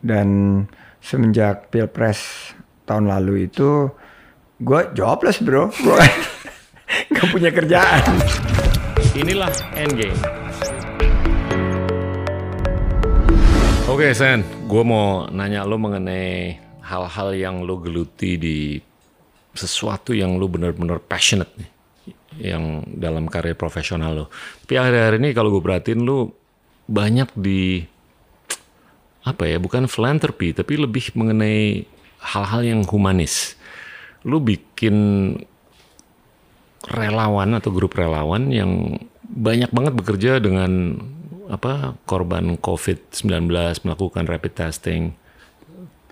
Dan semenjak pilpres tahun lalu itu gue jobless bro. Gue nggak punya kerjaan. Inilah Endgame. Oke Sen, gue mau nanya lo mengenai hal-hal yang lo geluti di sesuatu yang lo bener-bener passionate nih. Yang dalam karir profesional lo. Tapi akhir-akhir ini kalau gue perhatiin lo banyak di apa ya bukan philanthropy tapi lebih mengenai hal-hal yang humanis. Lu bikin relawan atau grup relawan yang banyak banget bekerja dengan apa korban COVID-19 melakukan rapid testing.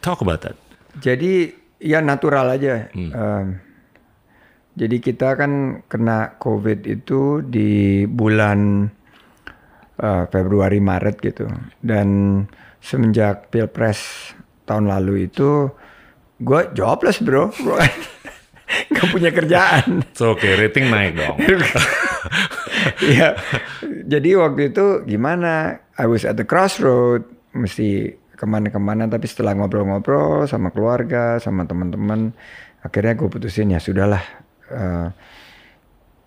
Talk about that. Jadi ya natural aja. Hmm. Um, jadi kita kan kena COVID itu di bulan uh, Februari Maret gitu dan semenjak pilpres tahun lalu itu gue jobless bro. Gue nggak punya kerjaan. So, oke okay. rating naik dong. Ya jadi waktu itu gimana? I was at the crossroad. Mesti ke mana-kemana tapi setelah ngobrol-ngobrol sama keluarga sama teman-teman akhirnya gue putusin ya sudahlah uh,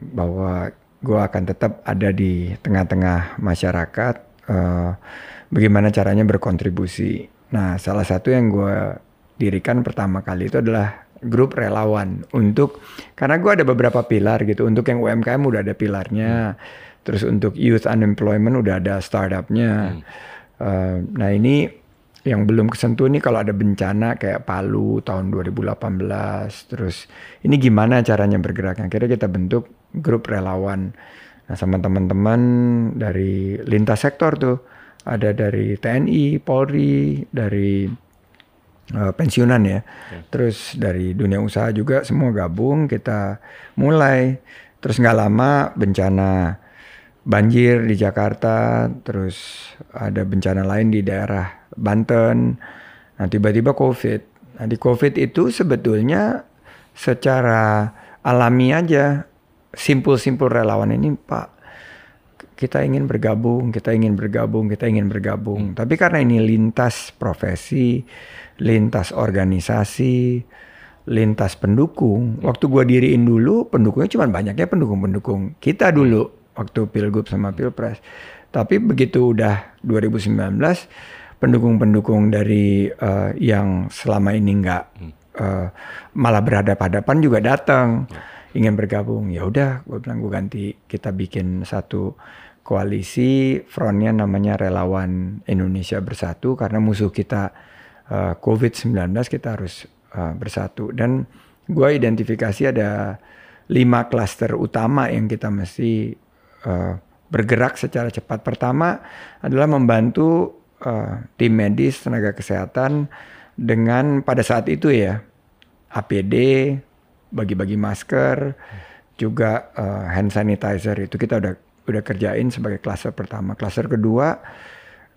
bahwa gue akan tetap ada di tengah-tengah masyarakat uh, bagaimana caranya berkontribusi. Nah, salah satu yang gue dirikan pertama kali itu adalah grup relawan untuk karena gue ada beberapa pilar gitu. Untuk yang UMKM udah ada pilarnya, hmm. terus untuk youth unemployment udah ada startupnya. Hmm. Uh, nah ini yang belum kesentuh nih kalau ada bencana kayak Palu tahun 2018 terus ini gimana caranya bergerak akhirnya kita bentuk grup relawan nah sama teman-teman dari lintas sektor tuh ada dari TNI, Polri, dari uh, pensiunan ya. Okay. Terus dari dunia usaha juga semua gabung kita mulai. Terus nggak lama bencana banjir di Jakarta, terus ada bencana lain di daerah Banten. Nah tiba-tiba COVID. Nah di COVID itu sebetulnya secara alami aja simpul-simpul relawan ini Pak kita ingin bergabung, kita ingin bergabung, kita ingin bergabung. Hmm. Tapi karena ini lintas profesi, lintas organisasi, lintas pendukung. Hmm. Waktu gua diriin dulu, pendukungnya cuma banyaknya pendukung-pendukung kita dulu waktu pilgub sama pilpres. Tapi begitu udah 2019, pendukung-pendukung dari uh, yang selama ini nggak uh, malah berhadapan-hadapan juga datang. Hmm. ingin bergabung ya udah gue bilang gue ganti kita bikin satu koalisi frontnya namanya Relawan Indonesia Bersatu karena musuh kita uh, eh, COVID-19 kita harus uh, bersatu dan gue identifikasi ada lima klaster utama yang kita mesti uh, bergerak secara cepat. Pertama adalah membantu uh, tim medis tenaga kesehatan dengan pada saat itu ya APD, bagi-bagi masker, juga uh, hand sanitizer itu kita udah udah kerjain sebagai klaster pertama. Klaster kedua,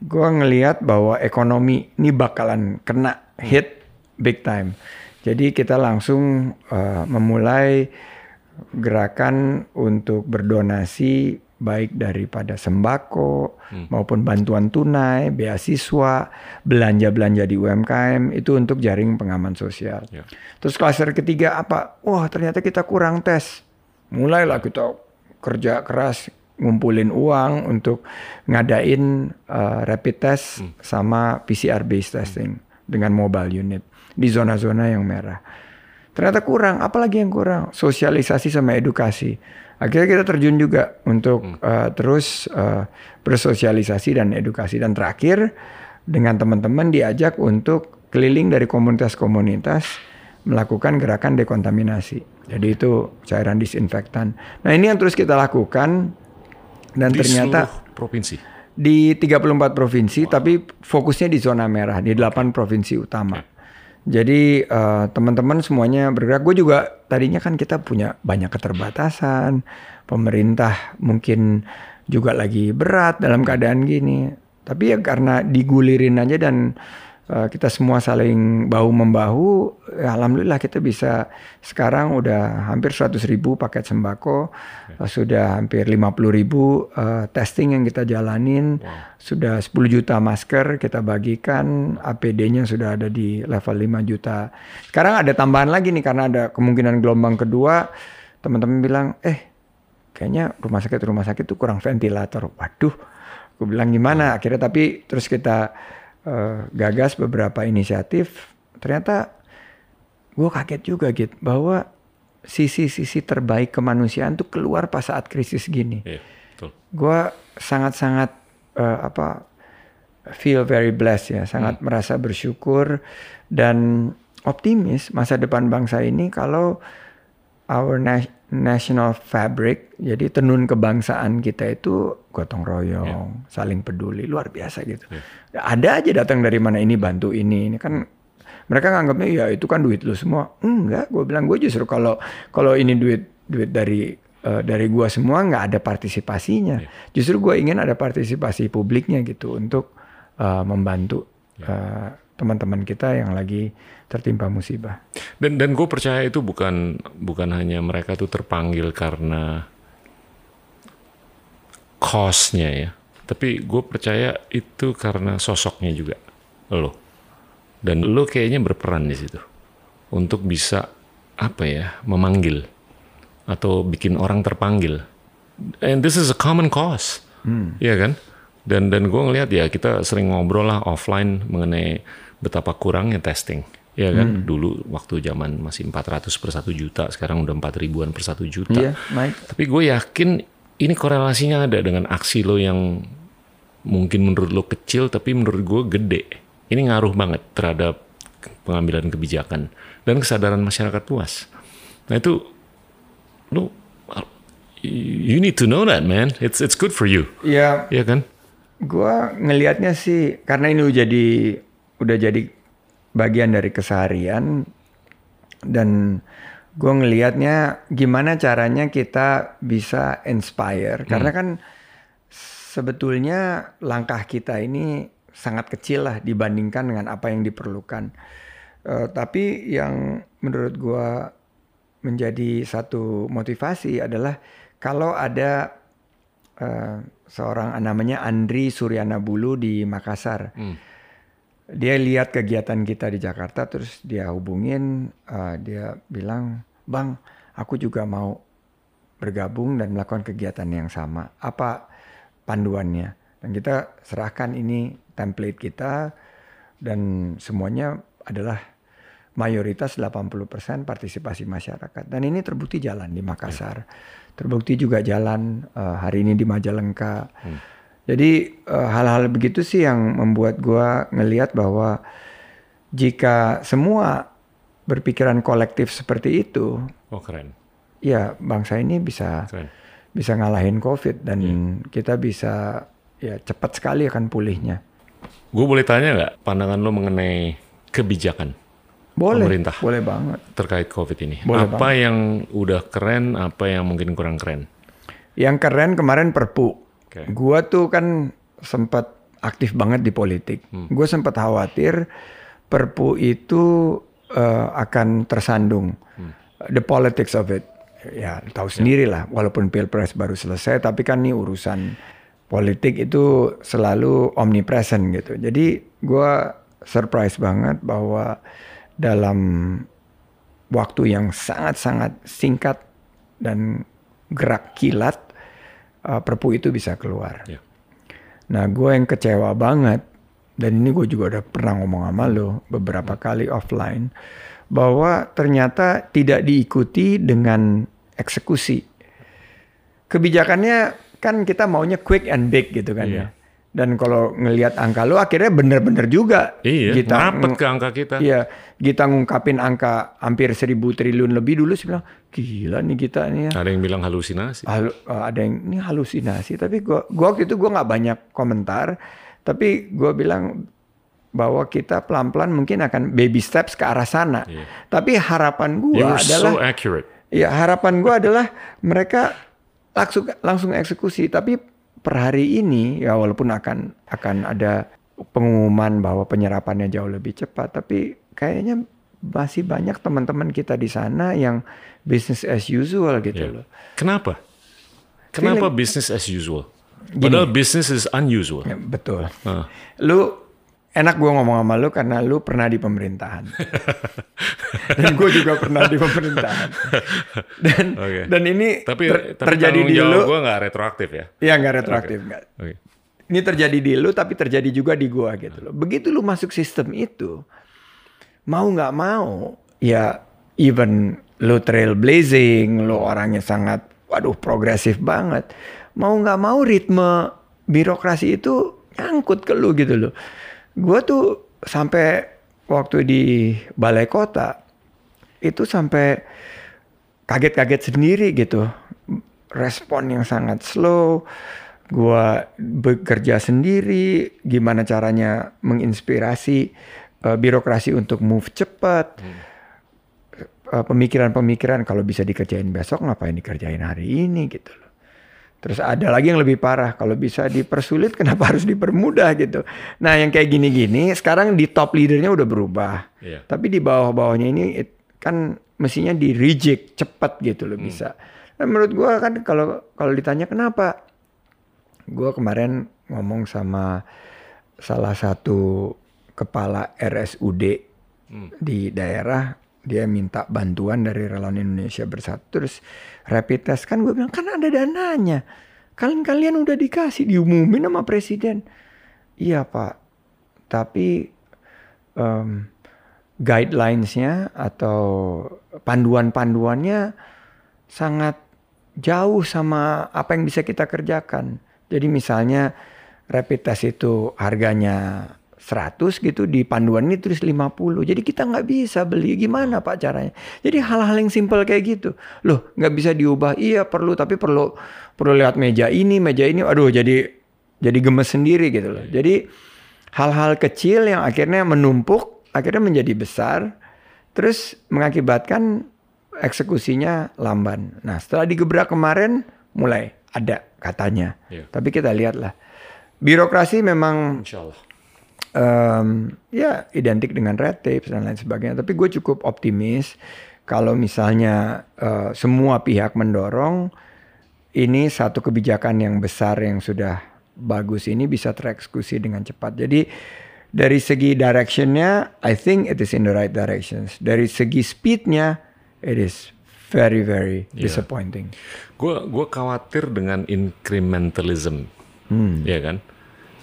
gue ngeliat bahwa ekonomi ini bakalan kena hit big time. Jadi kita langsung uh, memulai gerakan untuk berdonasi baik daripada sembako hmm. maupun bantuan tunai, beasiswa, belanja-belanja di UMKM itu untuk jaring pengaman sosial. Yeah. Terus klaster ketiga apa? Wah ternyata kita kurang tes. Mulailah kita kerja keras ngumpulin uang untuk ngadain uh, rapid test hmm. sama PCR based testing hmm. dengan mobile unit di zona-zona yang merah. Ternyata kurang, apalagi yang kurang? Sosialisasi sama edukasi. Akhirnya kita terjun juga untuk hmm. uh, terus uh, bersosialisasi dan edukasi dan terakhir dengan teman-teman diajak untuk keliling dari komunitas-komunitas melakukan gerakan dekontaminasi. Jadi itu cairan disinfektan. Nah, ini yang terus kita lakukan dan di ternyata provinsi di 34 provinsi wow. tapi fokusnya di zona merah di 8 provinsi utama. Okay. Jadi uh, teman-teman semuanya bergerak. Gue juga tadinya kan kita punya banyak keterbatasan. Pemerintah mungkin juga lagi berat dalam keadaan gini. Tapi ya karena digulirin aja dan uh, kita semua saling bahu membahu, ya, alhamdulillah kita bisa sekarang udah hampir 100 ribu paket sembako, uh, sudah hampir 50 ribu uh, testing yang kita jalanin, wow. sudah 10 juta masker kita bagikan, APD-nya sudah ada di level 5 juta. Sekarang ada tambahan lagi nih karena ada kemungkinan gelombang kedua, teman-teman bilang, eh kayaknya rumah sakit rumah sakit itu kurang ventilator. Waduh, gue bilang gimana? Akhirnya tapi terus kita uh, gagas beberapa inisiatif. Ternyata gue kaget juga gitu bahwa sisi-sisi terbaik kemanusiaan tuh keluar pas saat krisis gini. Yeah, gue sangat-sangat uh, apa feel very blessed ya, sangat hmm. merasa bersyukur dan optimis masa depan bangsa ini kalau our national fabric, jadi tenun kebangsaan kita itu gotong royong, yeah. saling peduli, luar biasa gitu. Yeah. Ada aja datang dari mana ini bantu ini, ini kan mereka nganggapnya ya itu kan duit lu semua. Enggak, gue bilang gue justru kalau kalau ini duit duit dari uh, dari gue semua nggak ada partisipasinya. Yeah. Justru gue ingin ada partisipasi publiknya gitu untuk uh, membantu. Yeah. Uh, teman-teman kita yang lagi tertimpa musibah. Dan dan gue percaya itu bukan bukan hanya mereka tuh terpanggil karena cause-nya ya, tapi gue percaya itu karena sosoknya juga lo. Dan lo kayaknya berperan di situ untuk bisa apa ya memanggil atau bikin orang terpanggil. And this is a common cause, hmm. ya kan? Dan dan gue ngelihat ya kita sering ngobrol lah offline mengenai betapa kurangnya testing. Ya kan, hmm. dulu waktu zaman masih 400 per 1 juta, sekarang udah 4 ribuan per 1 juta. Iya, naik. Tapi gue yakin ini korelasinya ada dengan aksi lo yang mungkin menurut lo kecil, tapi menurut gue gede. Ini ngaruh banget terhadap pengambilan kebijakan dan kesadaran masyarakat luas. Nah itu lo you need to know that man. It's it's good for you. Iya. Iya kan? Gua ngelihatnya sih karena ini udah jadi udah jadi bagian dari keseharian dan gue ngelihatnya gimana caranya kita bisa inspire hmm. karena kan sebetulnya langkah kita ini sangat kecil lah dibandingkan dengan apa yang diperlukan uh, tapi yang menurut gue menjadi satu motivasi adalah kalau ada uh, seorang namanya Andri Suryana Bulu di Makassar. Hmm. Dia lihat kegiatan kita di Jakarta terus dia hubungin uh, dia bilang bang aku juga mau bergabung dan melakukan kegiatan yang sama. Apa panduannya? Dan kita serahkan ini template kita dan semuanya adalah mayoritas 80% partisipasi masyarakat. Dan ini terbukti jalan di Makassar terbukti juga jalan uh, hari ini di Majalengka hmm jadi eh, hal-hal uh, begitu sih yang membuat gue ngelihat bahwa jika semua berpikiran kolektif seperti itu, oh keren. Ya bangsa ini bisa keren. bisa ngalahin COVID dan hmm. kita bisa ya cepat sekali akan pulihnya. Gue boleh tanya nggak pandangan lo mengenai kebijakan boleh, pemerintah? Boleh banget. Terkait COVID ini. Boleh apa banget. yang udah keren, apa yang mungkin kurang keren? Yang keren kemarin Perpu Okay. Gua tuh kan sempat aktif banget di politik. Hmm. Gue sempat khawatir Perpu itu uh, akan tersandung. Hmm. The politics of it. Ya tahu yeah. sendiri lah. Walaupun pilpres baru selesai, tapi kan ini urusan politik itu selalu omnipresent gitu. Jadi gue surprise banget bahwa dalam waktu yang sangat-sangat singkat dan gerak kilat uh, perpu itu bisa keluar. Yeah. Nah, gue yang kecewa banget dan ini gue juga udah pernah ngomong sama lo beberapa kali offline bahwa ternyata tidak diikuti dengan eksekusi. Kebijakannya kan kita maunya quick and big gitu kan yeah. ya. Dan kalau ngelihat angka lu akhirnya bener-bener juga. Iya, kita ngapet ke angka kita. Iya, kita ngungkapin angka hampir seribu triliun lebih dulu sih bilang, gila nih kita nih ya. Ada yang bilang halusinasi. Hal, eh, ada yang ini halusinasi, tapi gua, gua waktu itu gua nggak banyak komentar, tapi gua bilang bahwa kita pelan-pelan mungkin akan baby steps ke arah sana. Iya. Tapi harapan gua adalah so accurate. Ya, harapan gua adalah mereka langsung langsung eksekusi, tapi per hari ini ya walaupun akan akan ada pengumuman bahwa penyerapannya jauh lebih cepat, tapi kayaknya masih banyak teman-teman kita di sana yang business as usual gitu Yeah. loh. Kenapa? Kenapa Feeling- business as usual? Padahal business is unusual. Ya, betul. Ah. Lu enak gue ngomong sama lu karena lu pernah di pemerintahan. dan gue juga pernah di pemerintahan. Dan Oke. dan ini Tapi, ter- tapi terjadi di lu. gue nggak retroaktif ya. Ya nggak retroaktif nggak. Oke. Ini terjadi di lu tapi terjadi juga di gua gitu loh. Begitu lu masuk sistem itu, mau nggak mau, ya even lu trailblazing, lu orangnya sangat, waduh progresif banget. Mau nggak mau ritme birokrasi itu nyangkut ke lu gitu loh. Gua tuh sampai waktu di balai kota itu sampai kaget-kaget sendiri gitu. Respon yang sangat slow. Gua bekerja sendiri, gimana caranya menginspirasi eh, birokrasi untuk move cepat. Eh, Pemikiran-pemikiran kalau bisa dikerjain besok ngapain dikerjain hari ini gitu loh. Terus ada lagi yang lebih parah, kalau bisa dipersulit kenapa harus dipermudah gitu. Nah yang kayak gini-gini sekarang di top leadernya udah berubah. Iya. Tapi di bawah-bawahnya ini it- kan mestinya di reject cepat gitu loh bisa. Dan menurut gua kan kalau kalau ditanya kenapa, gua kemarin ngomong sama salah satu kepala RSUD di daerah, dia minta bantuan dari relawan Indonesia Bersatu, terus rapid test kan gue bilang kan ada dananya, kalian kalian udah dikasih diumumin sama presiden, iya pak, tapi em, guidelines-nya atau panduan-panduannya sangat jauh sama apa yang bisa kita kerjakan. Jadi misalnya rapid test itu harganya 100 gitu di panduan ini tulis 50. Jadi kita nggak bisa beli. Gimana Pak caranya? Jadi hal-hal yang simpel kayak gitu. Loh nggak bisa diubah. Iya perlu tapi perlu perlu lihat meja ini, meja ini. Aduh jadi jadi gemes sendiri gitu loh. Jadi hal-hal kecil yang akhirnya menumpuk, akhirnya menjadi besar, terus mengakibatkan eksekusinya lamban. Nah setelah digebrak kemarin mulai ada katanya. Iya. Tapi kita lihatlah. Birokrasi memang Insya Allah. Em, ya identik dengan red tape dan lain sebagainya. Tapi gue cukup optimis kalau misalnya eh, semua pihak mendorong ini satu kebijakan yang besar yang sudah bagus ini bisa tereksekusi dengan cepat. Jadi dari segi directionnya, I think it is in the right directions. Dari segi speednya, it is very very disappointing. Gue gue khawatir dengan incrementalism, ya kan?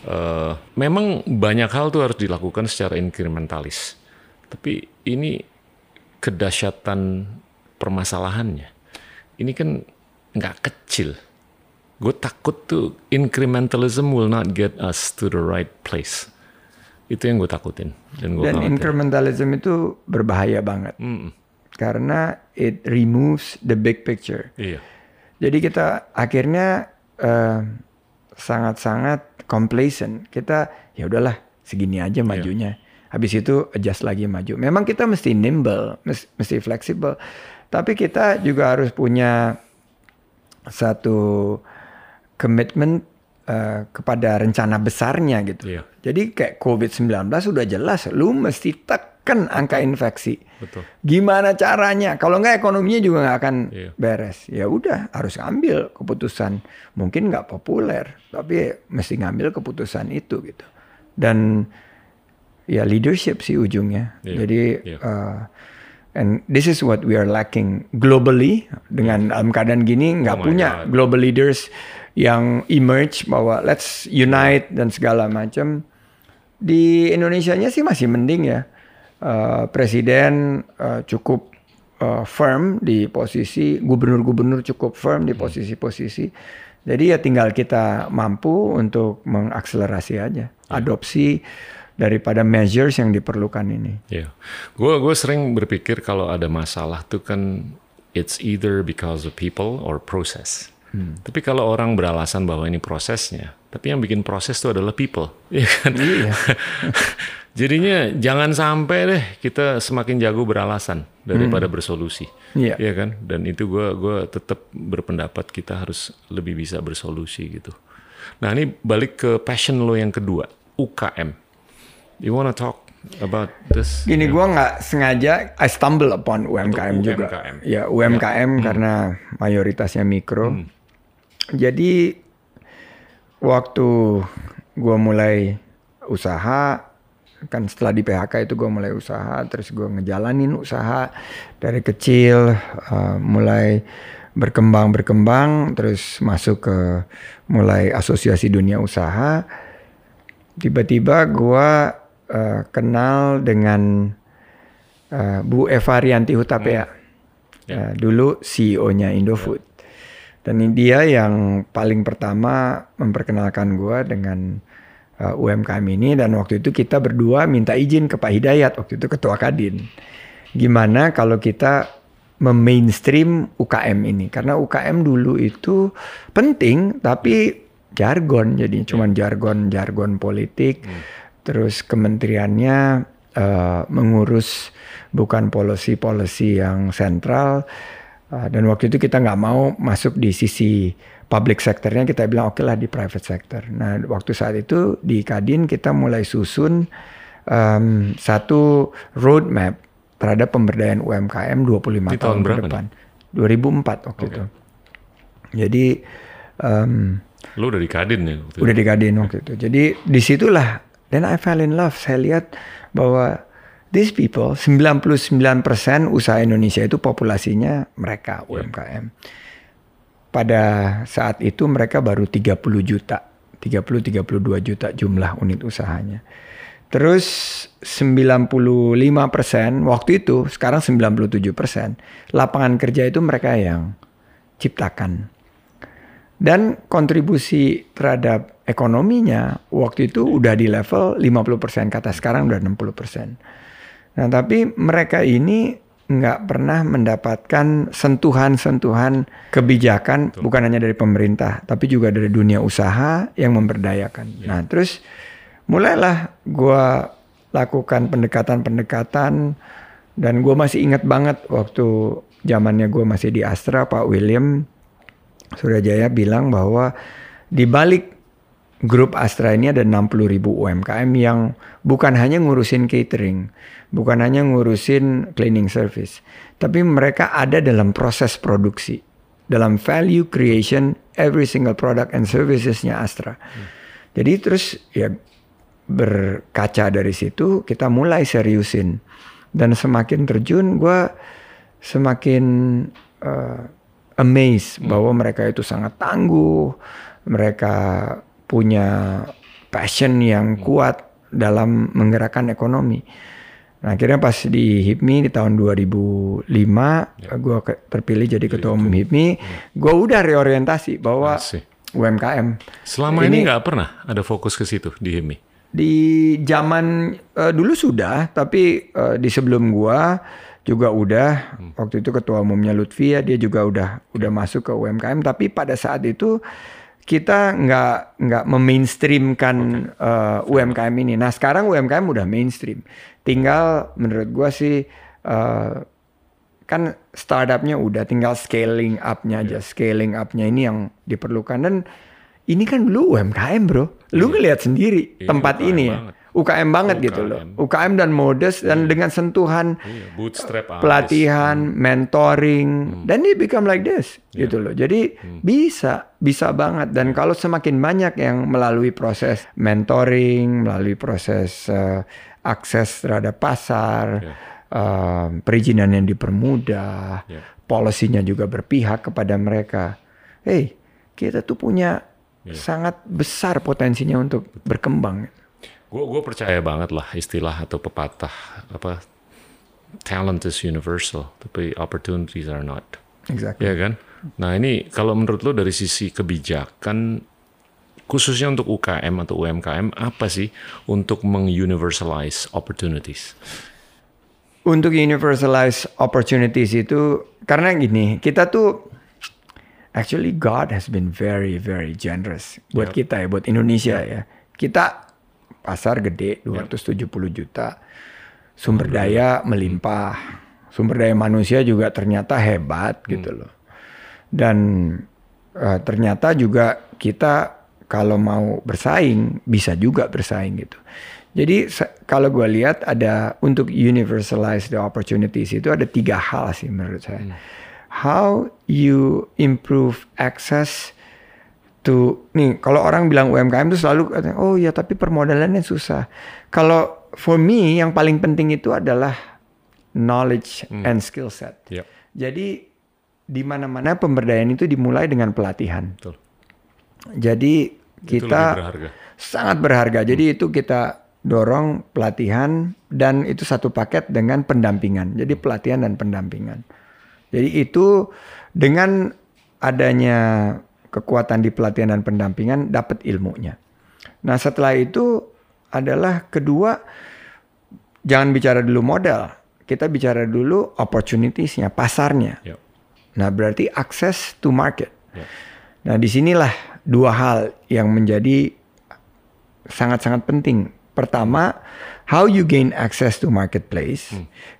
Eh, memang banyak hal tuh harus dilakukan secara inkrementalis, tapi ini kedahsyatan permasalahannya. Ini kan nggak kecil. Gue takut tuh incrementalism will not get us to the right place. Itu yang gue takutin dan gue Dan khawatir. incrementalism itu berbahaya banget. Karena it removes the big picture. Iya, Jadi kita akhirnya eh, sangat-sangat complacent. Kita ya udahlah segini aja majunya. Habis itu adjust lagi maju. Memang kita mesti nimble, mes- mesti fleksibel. Tapi kita juga harus punya satu komitmen eh, kepada rencana besarnya gitu. Iya. Jadi kayak COVID-19 sudah jelas, lu mesti tekan angka infeksi. betul. Gimana caranya? Kalau nggak ekonominya juga nggak akan Iya. beres. Ya udah harus ngambil keputusan. Mungkin nggak populer, tapi mesti ngambil keputusan itu gitu. Dan ya leadership sih ujungnya. Iya. Jadi Iya. uh, and this is what we are lacking globally dengan dalam keadaan gini nggak Oh punya God. global leaders yang emerge bahwa let's unite dan segala macam. Di Indonesia-nya sih masih mending ya. Eh, presiden eh, cukup eh, firm di posisi, gubernur-gubernur cukup firm di posisi-posisi. Jadi ya tinggal kita mampu untuk mengakselerasi aja, adopsi daripada measures yang diperlukan ini. Iya, gue gue sering berpikir kalau ada masalah tuh kan it's either because of people or process. Tapi kalau orang beralasan bahwa ini prosesnya, tapi yang bikin proses itu adalah people, Iya kan? Iya. Jadinya jangan sampai deh kita semakin jago beralasan daripada bersolusi, Iya. Iya kan? Dan itu gue gua tetap berpendapat kita harus lebih bisa bersolusi gitu. Nah ini balik ke passion lo yang kedua. UKM. You wanna talk about this? Gini gue nggak sengaja I stumble upon UMKM Untuk juga. UMKM. Ya UMKM karena mayoritasnya mikro. Jadi waktu gue mulai usaha kan setelah di PHK itu gue mulai usaha terus gue ngejalanin usaha dari kecil uh, mulai berkembang berkembang terus masuk ke mulai asosiasi dunia usaha. Tiba-tiba gue uh, kenal dengan uh, Bu Eva Rianti Hutapea. Uh, dulu CEO-nya Indofood. Dan ini dia yang paling pertama memperkenalkan gue dengan uh, UMKM ini dan waktu itu kita berdua minta izin ke Pak Hidayat waktu itu ketua Kadin. Gimana kalau kita memainstream UKM ini? Karena UKM dulu itu penting tapi jargon jadi cuman jargon-jargon politik. Terus kementeriannya uh, mengurus bukan policy-policy yang sentral. Uh, dan waktu itu kita nggak mau masuk di sisi public sectornya kita bilang oke lah di private sector. Nah waktu saat itu di Kadin kita mulai susun um, satu roadmap terhadap pemberdayaan UMKM 25 Di tahun, tahun ke depan. 2004 waktu itu. Jadi um, Lu udah di Kadin ya? waktu itu? udah di Kadin waktu itu. Jadi di situlah dan I fell in love. Saya lihat bahwa these people 99% usaha Indonesia itu populasinya mereka UMKM. Pada saat itu mereka baru 30 juta, 30 32 juta jumlah unit usahanya. Terus 95% waktu itu, sekarang 97% lapangan kerja itu mereka yang ciptakan. Dan kontribusi terhadap ekonominya waktu itu udah di level 50% kata sekarang udah 60%. Nah tapi mereka ini nggak pernah mendapatkan sentuhan-sentuhan kebijakan bukan hanya dari pemerintah tapi juga dari dunia usaha yang memberdayakan. Nah terus mulailah gue lakukan pendekatan-pendekatan dan gue masih ingat banget waktu zamannya gue masih di Astra Pak William Suryajaya bilang bahwa di balik grup Astra ini ada 60 ribu UMKM yang bukan hanya ngurusin catering, bukan hanya ngurusin cleaning service, tapi mereka ada dalam proses produksi, dalam value creation every single product and servicesnya Astra. Jadi terus ya berkaca dari situ kita mulai seriusin. Dan semakin terjun gue semakin uh, amazed bahwa mereka itu sangat tangguh, mereka punya passion yang kuat dalam menggerakkan ekonomi. Nah akhirnya pas di HIPMI di tahun 2005 Ya. gue terpilih jadi ketua umum HIPMI, gue udah reorientasi bahwa Asik. UMKM. Selama ini nggak pernah ada fokus ke situ di HIMI? Di zaman eh, dulu sudah, tapi eh, di sebelum gua juga udah waktu itu ketua umumnya Lutfi ya dia juga udah udah masuk ke UMKM tapi pada saat itu kita nggak nggak memainstreamkan eh, UMKM ini. Nah sekarang UMKM udah mainstream. Tinggal menurut gua sih eh, kan startupnya udah tinggal scaling up-nya aja. Scaling up-nya ini yang diperlukan dan ini kan dulu UMKM bro. Lu ngelihat sendiri Iya, tempat ini ya. banget. UKM banget gitu loh. UKM dan modest dan dengan sentuhan Iya, bootstrap abis. pelatihan, Hmm. mentoring, dan it become like this Iya. gitu loh. Jadi Hmm. bisa, bisa banget. Dan kalau semakin banyak yang melalui proses mentoring, melalui proses eh, akses terhadap pasar, Iya. eh, perizinan yang dipermudah, Iya. polisinya juga berpihak kepada mereka. Hey, kita tuh punya Iya. sangat besar potensinya untuk berkembang. Gue gue percaya banget lah istilah atau pepatah apa talent is universal, tapi opportunities are not. Exactly. Ya kan? Nah ini kalau menurut lo dari sisi kebijakan khususnya untuk UKM atau UMKM apa sih untuk menguniversalize opportunities? Untuk universalize opportunities itu karena gini, kita tuh actually God has been very very generous buat kita ya, buat Indonesia ya. Kita pasar gede 270 juta. Sumber daya melimpah. Sumber daya manusia juga ternyata hebat gitu loh. Dan eh, ternyata juga kita kalau mau bersaing bisa juga bersaing gitu. Jadi kalau gue lihat ada untuk universalize the opportunities itu ada tiga hal sih menurut saya. How you improve access to nih kalau orang bilang UMKM itu selalu katanya, oh ya tapi permodalannya susah. Kalau for me yang paling penting itu adalah knowledge and skill set. Yep. Jadi di mana-mana pemberdayaan itu dimulai dengan pelatihan. Betul. Jadi Itu kita lebih berharga. sangat berharga. Jadi itu kita dorong pelatihan dan itu satu paket dengan pendampingan. Jadi pelatihan dan pendampingan. Jadi itu dengan adanya kekuatan di pelatihan dan pendampingan dapat ilmunya. Nah setelah itu adalah kedua jangan bicara dulu modal, kita bicara dulu opportunitiesnya, pasarnya. Yep. Nah berarti access to market. Yep. Nah di sinilah dua hal yang menjadi sangat-sangat penting. Pertama, how you gain access to marketplace.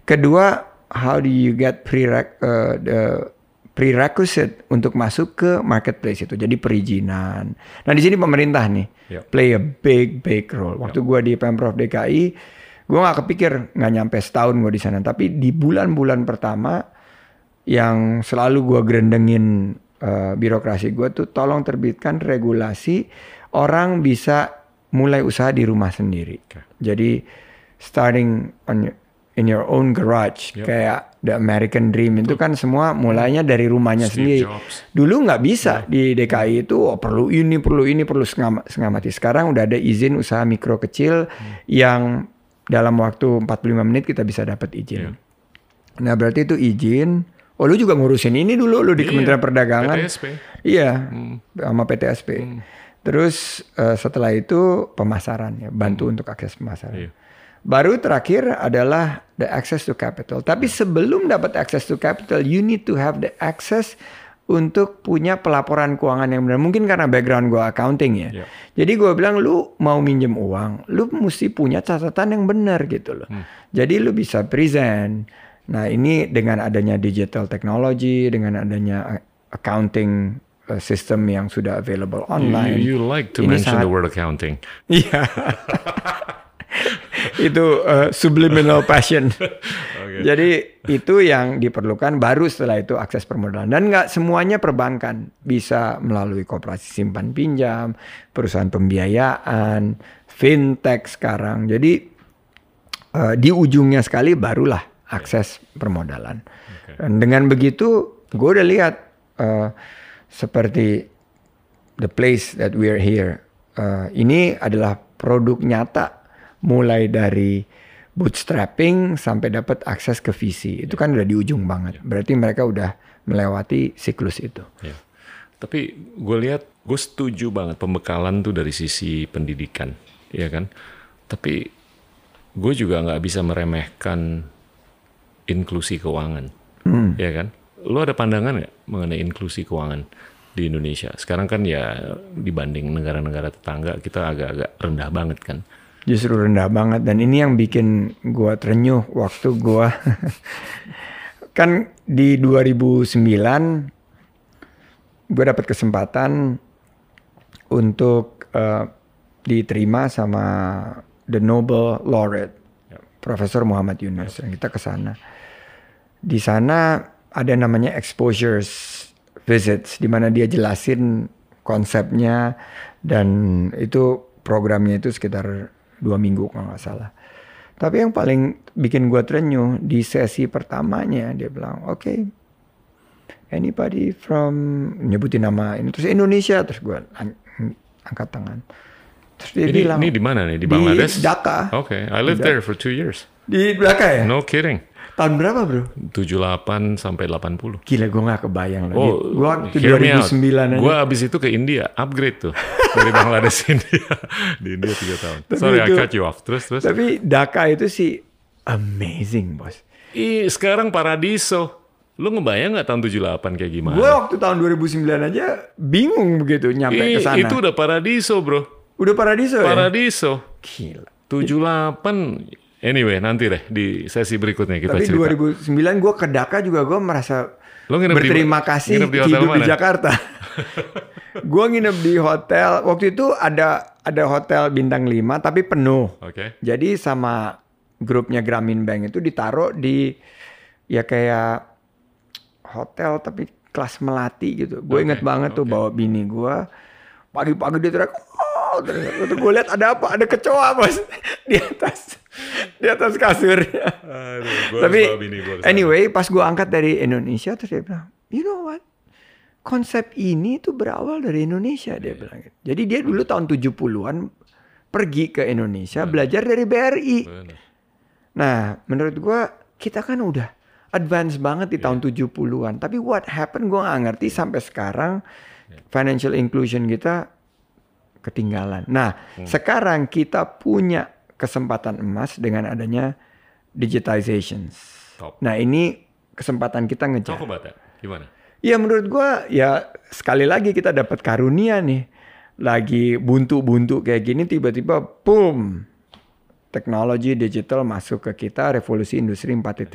Kedua, how do you get prerec uh, the prerequisite untuk masuk ke marketplace itu. Jadi perizinan. Nah di sini pemerintah nih Yep. play a big big role. Waktu gua di pemprov DKI, gua nggak kepikir nggak nyampe setahun gua di sana. Tapi di bulan-bulan pertama yang selalu gua gerendengin eh, birokrasi gua tuh tolong terbitkan regulasi orang bisa mulai usaha di rumah sendiri. Oke. Jadi starting on your- in your own garage Yep. kayak the American Dream itu kan semua mulainya dari rumahnya Steve sendiri. Jobs. Dulu nggak bisa di DKI itu oh, perlu ini perlu ini perlu setengah setengah mati. Sekarang udah ada izin usaha mikro kecil yang dalam waktu 45 menit kita bisa dapat izin. Iya. Nah berarti itu izin. Oh lu juga ngurusin ini dulu lu di Iya, Kementerian Perdagangan. PTSP. Iya, sama PTSP. Terus eh, setelah itu pemasaran ya, bantu untuk akses pemasaran. Iya. Baru terakhir adalah the access to capital. Tapi sebelum dapat access to capital, you need to have the access untuk punya pelaporan keuangan yang benar. Mungkin karena background gue accounting ya. Iya. Jadi gue bilang lu mau minjem uang, lu mesti punya catatan yang benar gitu loh. Jadi lu bisa present. Nah ini dengan adanya digital technology, dengan adanya accounting uh, system yang sudah available You, online. you like to mention sangat- the word accounting. Iya. itu uh, subliminal passion. Jadi itu yang diperlukan baru setelah itu akses permodalan dan nggak semuanya perbankan bisa melalui koperasi simpan pinjam, perusahaan pembiayaan, fintech sekarang. Jadi uh, di ujungnya sekali barulah akses permodalan. Dan dengan begitu gue udah lihat uh, seperti the place that we are here. Uh, ini adalah produk nyata mulai dari bootstrapping sampai dapat akses ke visi. Itu kan udah di ujung banget. Berarti mereka udah melewati siklus itu. Ya. Tapi gue lihat, gue setuju banget pembekalan tuh dari sisi pendidikan, ya kan. Tapi gue juga nggak bisa meremehkan inklusi keuangan, ya kan. Lo ada pandangan nggak mengenai inklusi keuangan di Indonesia? Sekarang kan ya dibanding negara-negara tetangga kita agak-agak rendah banget kan. Justru rendah banget. Dan ini yang bikin gua terenyuh waktu gua kan di 2009 gue dapat kesempatan untuk eh, diterima sama the Nobel laureate Profesor Muhammad Yunus. Dan kita ke sana. Di sana ada namanya exposures visits di mana dia jelasin konsepnya dan itu programnya itu sekitar dua minggu kalau nggak salah. Tapi yang paling bikin gua terenyuh di sesi pertamanya dia bilang, oke, anybody from nyebutin nama ini terus Indonesia terus gua ang- angkat tangan. Terus dia Ini, bilang ini di mana nih? Di Bangladesh? Dhaka. Oke, I lived there for two years. Di Dhaka ya? No kidding. Tahun berapa bro? 78 sampai 80. Gila gue gak kebayang lagi. Oh, gue waktu hear me out. 2009 aja. Gua abis itu ke India, upgrade tuh dari Bangladesh India. Di India tiga tahun. Tapi Sorry, I itu- cut you off. Terus terus. Tapi Dhaka itu sih amazing bos. Ih, sekarang paradiso. Lu ngebayang nggak tahun 78 kayak gimana? Gue waktu tahun 2009 aja bingung begitu nyampe ke sana. itu udah paradiso, bro. Udah paradiso ya? Paradiso. Gila. 78. Anyway, nanti deh di sesi berikutnya kita Tapi cerita. 2009 gue ke Dhaka juga gue merasa Lo nginep di- berterima kasih nginep di hotel hidup di mana? Jakarta. gue nginep di hotel. Waktu itu ada ada hotel bintang 5 tapi penuh. Oke. Jadi sama grupnya Gramin Bank itu ditaruh di ya kayak hotel tapi kelas melati gitu. Gue Oke, inget banget tuh oke. bawa bini gue. Pagi-pagi dia teriak, oh, terus gue lihat ada apa? Ada kecoa bos di atas di atas kasurnya. Aduh, Tapi anyway, pas gue angkat dari Indonesia terus dia bilang, you know what? Konsep ini tuh berawal dari Indonesia dia bilang. gitu. Jadi dia dulu tahun 70-an pergi ke Indonesia belajar dari BRI. Nah, menurut gua kita kan udah advance banget di tahun 70-an. Tapi what happened gua nggak ngerti sampai sekarang financial inclusion kita ketinggalan. Nah, sekarang kita punya kesempatan emas dengan adanya digitizations. Top. Nah, ini kesempatan kita ngejar. Talk about that. Gimana? Ya menurut gua ya sekali lagi kita dapat karunia nih. Lagi buntu-buntu kayak gini tiba-tiba boom. Teknologi digital masuk ke kita revolusi industri 4.0.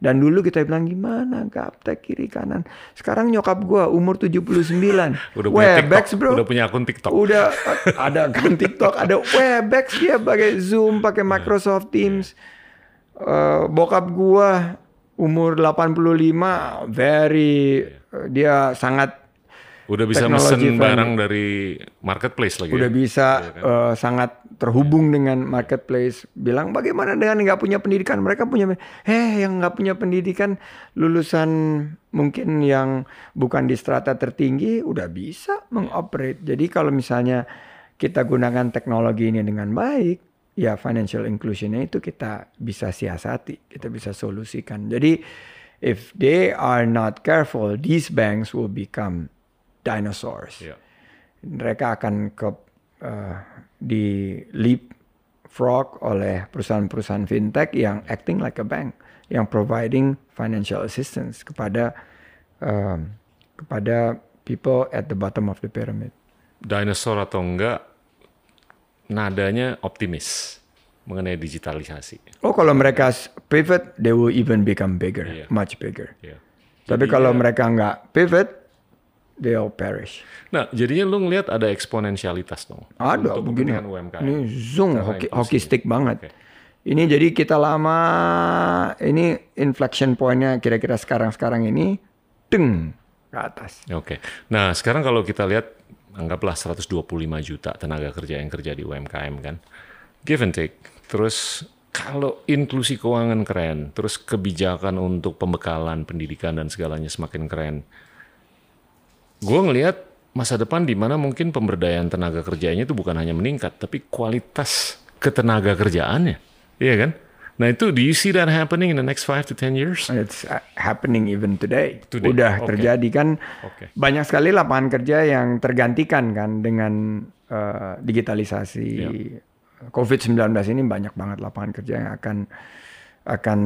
Dan dulu kita bilang gimana gaptek kiri kanan. Sekarang nyokap gua umur 79. Udah punya Webex TikTok, bro. udah punya akun TikTok. Udah ada kan TikTok, ada Webex dia pakai Zoom, pakai Microsoft Teams. Eh, bokap gua umur 85 very eh, dia sangat Udah bisa mesen barang dari marketplace lagi. udah ya? bisa eh, sangat terhubung dengan marketplace. Bilang bagaimana dengan nggak punya pendidikan? Mereka punya, eh yang nggak punya pendidikan lulusan mungkin yang bukan di strata tertinggi udah bisa mengoperate. Jadi kalau misalnya kita gunakan teknologi ini dengan baik, ya financial inclusionnya itu kita bisa siasati, kita bisa solusikan. Jadi if they are not careful, these banks will become dinosaurs Iya. mereka akan ke eh, di leapfrog oleh perusahaan-perusahaan fintech yang acting like a bank, yang providing financial assistance kepada em, kepada people at the bottom of the pyramid. Dinosaur atau enggak, nadanya optimis mengenai digitalisasi. Oh, kalau mereka pivot, they will even become bigger, Iya. much bigger. Ya. Tapi kalau mereka nggak pivot, they'll perish. Nah, jadinya lu ngelihat ada eksponensialitas dong. Ada untuk begini. UMKM. Ini zoom hoki, hockey stick banget. Oke. Ini jadi kita lama ini inflection pointnya kira-kira sekarang-sekarang ini deng ke atas. Oke. Nah, sekarang kalau kita lihat anggaplah 125 juta tenaga kerja yang kerja di UMKM kan. Give and take. Terus kalau inklusi keuangan keren, terus kebijakan untuk pembekalan pendidikan dan segalanya semakin keren. Gue ngelihat masa depan di mana mungkin pemberdayaan tenaga kerjanya itu bukan hanya meningkat, tapi kualitas ketenaga kerjaannya. Iya kan? Nah itu, do you see that happening in the next 5 to 10 years? It's uh, happening even today. Today, Udah oke. terjadi kan Oke. banyak sekali lapangan kerja yang tergantikan kan dengan uh, digitalisasi. Ya. COVID-19 ini banyak banget lapangan kerja yang akan akan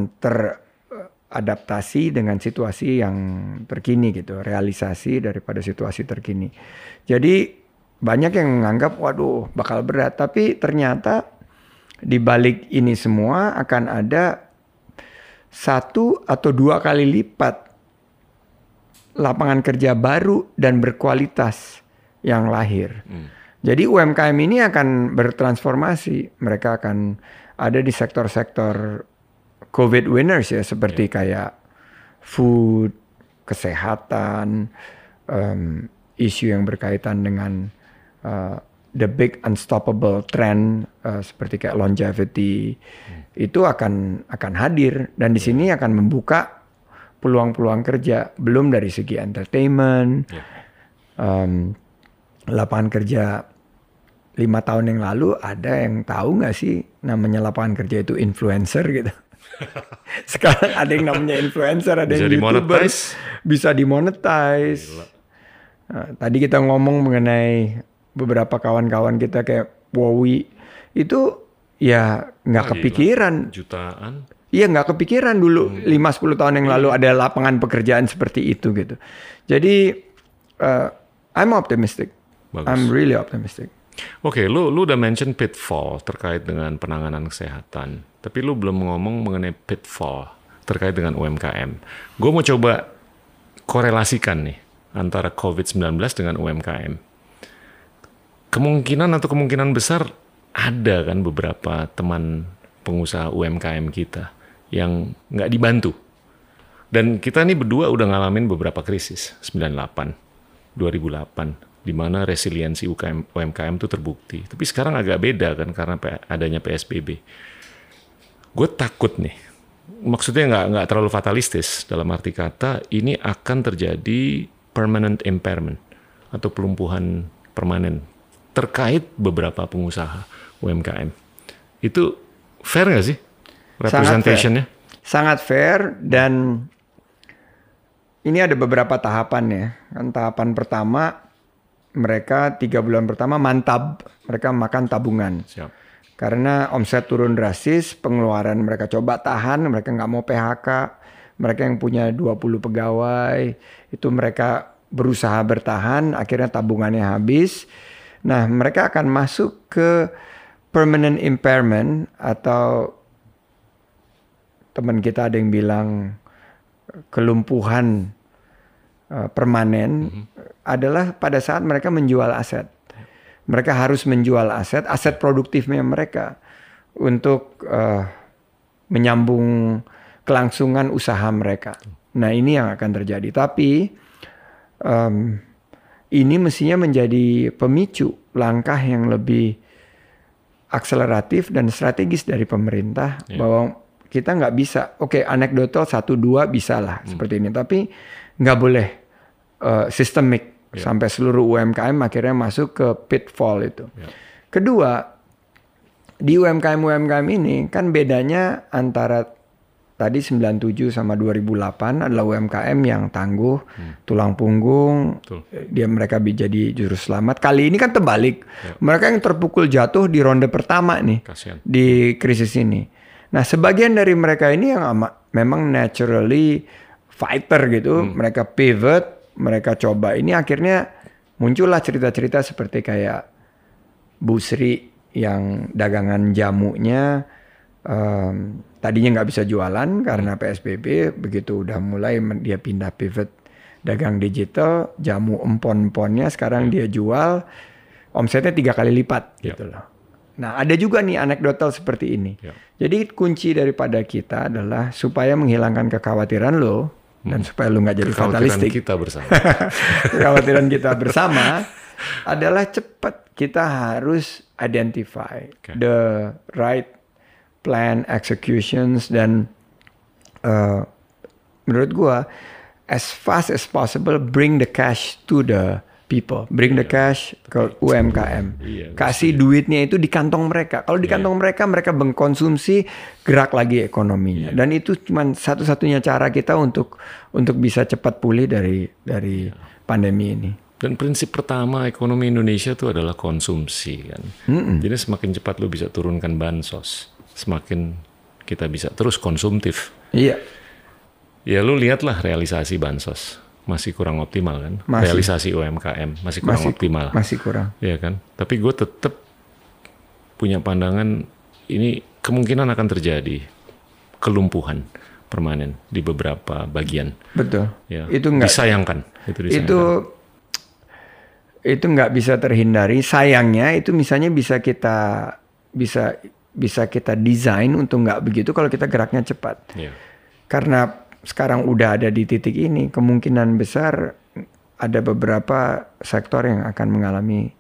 teradaptasi dengan situasi yang terkini gitu, realisasi daripada situasi terkini. Jadi banyak yang menganggap waduh bakal berat, tapi ternyata di balik ini semua akan ada satu atau dua kali lipat lapangan kerja baru dan berkualitas yang lahir. Jadi UMKM ini akan bertransformasi. Mereka akan ada di sektor-sektor COVID winners ya, seperti kayak food, kesehatan, em, isu yang berkaitan dengan uh, the big unstoppable trend uh, seperti kayak longevity itu akan akan hadir. Dan di sini akan membuka peluang-peluang kerja belum dari segi entertainment. Ya. em, lapangan kerja lima tahun yang lalu ada yang tahu nggak sih namanya lapangan kerja itu influencer gitu sekarang ada yang namanya influencer ada Bisa yang youtuber dimonetize. bisa dimonetize Nah, tadi kita ngomong mengenai beberapa kawan-kawan kita kayak Wowi itu ya nggak Ah, gila. kepikiran Jutaan. Iya nggak kepikiran dulu Hmm. 5-10 tahun yang lalu ada lapangan pekerjaan seperti itu gitu. Jadi uh, I'm optimistic. Bagus. I'm really optimistic. Oke, lu lu udah mention pitfall terkait dengan penanganan kesehatan, tapi lu belum ngomong mengenai pitfall terkait dengan UMKM. Gue mau coba korelasikan nih antara COVID-19 dengan UMKM. Kemungkinan atau kemungkinan besar ada kan beberapa teman pengusaha UMKM kita yang nggak dibantu. Dan kita ini berdua udah ngalamin beberapa krisis, 98, 2008, di mana resiliensi UKM, UMKM itu terbukti. Tapi sekarang agak beda kan karena adanya PSBB. Gue takut nih, maksudnya nggak nggak terlalu fatalistis dalam arti kata ini akan terjadi permanent impairment atau pelumpuhan permanen terkait beberapa pengusaha UMKM. Itu fair nggak sih representationnya? Sangat fair dan ini ada beberapa tahapan ya. Kan tahapan pertama mereka tiga bulan pertama mantap, mereka makan tabungan. Siap. Karena omset turun drastis, pengeluaran mereka coba tahan, mereka nggak mau PHK. Mereka yang punya 20 pegawai, itu mereka berusaha bertahan, akhirnya tabungannya habis. Nah, mereka akan masuk ke permanent impairment atau teman kita ada yang bilang kelumpuhan uh, permanen mm -hmm. adalah pada saat mereka menjual aset. Mereka harus menjual aset, aset produktifnya mereka untuk uh, menyambung kelangsungan usaha mereka. Nah ini yang akan terjadi. Tapi um, ini mestinya menjadi pemicu langkah yang lebih akseleratif dan strategis dari pemerintah yeah. bahwa kita nggak bisa. Oke, okay, anekdotal satu dua bisa lah hmm. seperti ini, tapi nggak boleh uh, sistemik yeah. sampai seluruh UMKM akhirnya masuk ke pitfall itu. Yeah. Kedua, di UMKM UMKM ini kan bedanya antara tadi 97 sama 2008 adalah UMKM yang tangguh, hmm. tulang punggung, Betul. dia mereka jadi juru selamat. Kali ini kan terbalik, ya. mereka yang terpukul jatuh di ronde pertama nih Kasian. di krisis ini. Nah, sebagian dari mereka ini yang memang naturally fighter gitu, hmm. mereka pivot, mereka coba. Ini akhirnya muncullah cerita-cerita seperti kayak Bu Sri yang dagangan jamunya um, tadinya nggak bisa jualan karena PSBB, begitu udah mulai dia pindah pivot dagang digital, jamu empon-emponnya sekarang dia jual omsetnya tiga kali lipat yep. gitu loh. Nah, ada juga nih anekdotal seperti ini. Ya. Jadi kunci daripada kita adalah supaya menghilangkan kekhawatiran lo hmm. Dan supaya lo nggak jadi fatalistik. kita bersama. kekhawatiran kita bersama adalah cepat kita harus identify okay. the right plan executions dan uh, menurut gua as fast as possible bring the cash to the people, bring the iya. cash ke UMKM, iya, kasih duitnya itu di kantong mereka. Kalau di iya. kantong mereka, mereka mengkonsumsi, gerak lagi ekonominya. Dan itu cuma satu-satunya cara kita untuk untuk bisa cepat pulih dari dari pandemi ini. Dan prinsip pertama ekonomi Indonesia itu adalah konsumsi kan. Mm -mm. Jadi semakin cepat lu bisa turunkan bansos, semakin kita bisa terus konsumtif. Iya. Ya lu lihatlah realisasi bansos masih kurang optimal kan? Masih. realisasi UMKM masih kurang masih, optimal. masih kurang. Ya kan? Tapi gue tetap punya pandangan ini kemungkinan akan terjadi kelumpuhan permanen di beberapa bagian. Betul. Ya itu enggak disayangkan. Itu disayangkan. itu itu nggak bisa terhindari. Sayangnya itu misalnya bisa kita bisa bisa kita desain untuk nggak begitu kalau kita geraknya cepat. Ya. karena sekarang udah ada di titik ini, kemungkinan besar ada beberapa sektor yang akan mengalami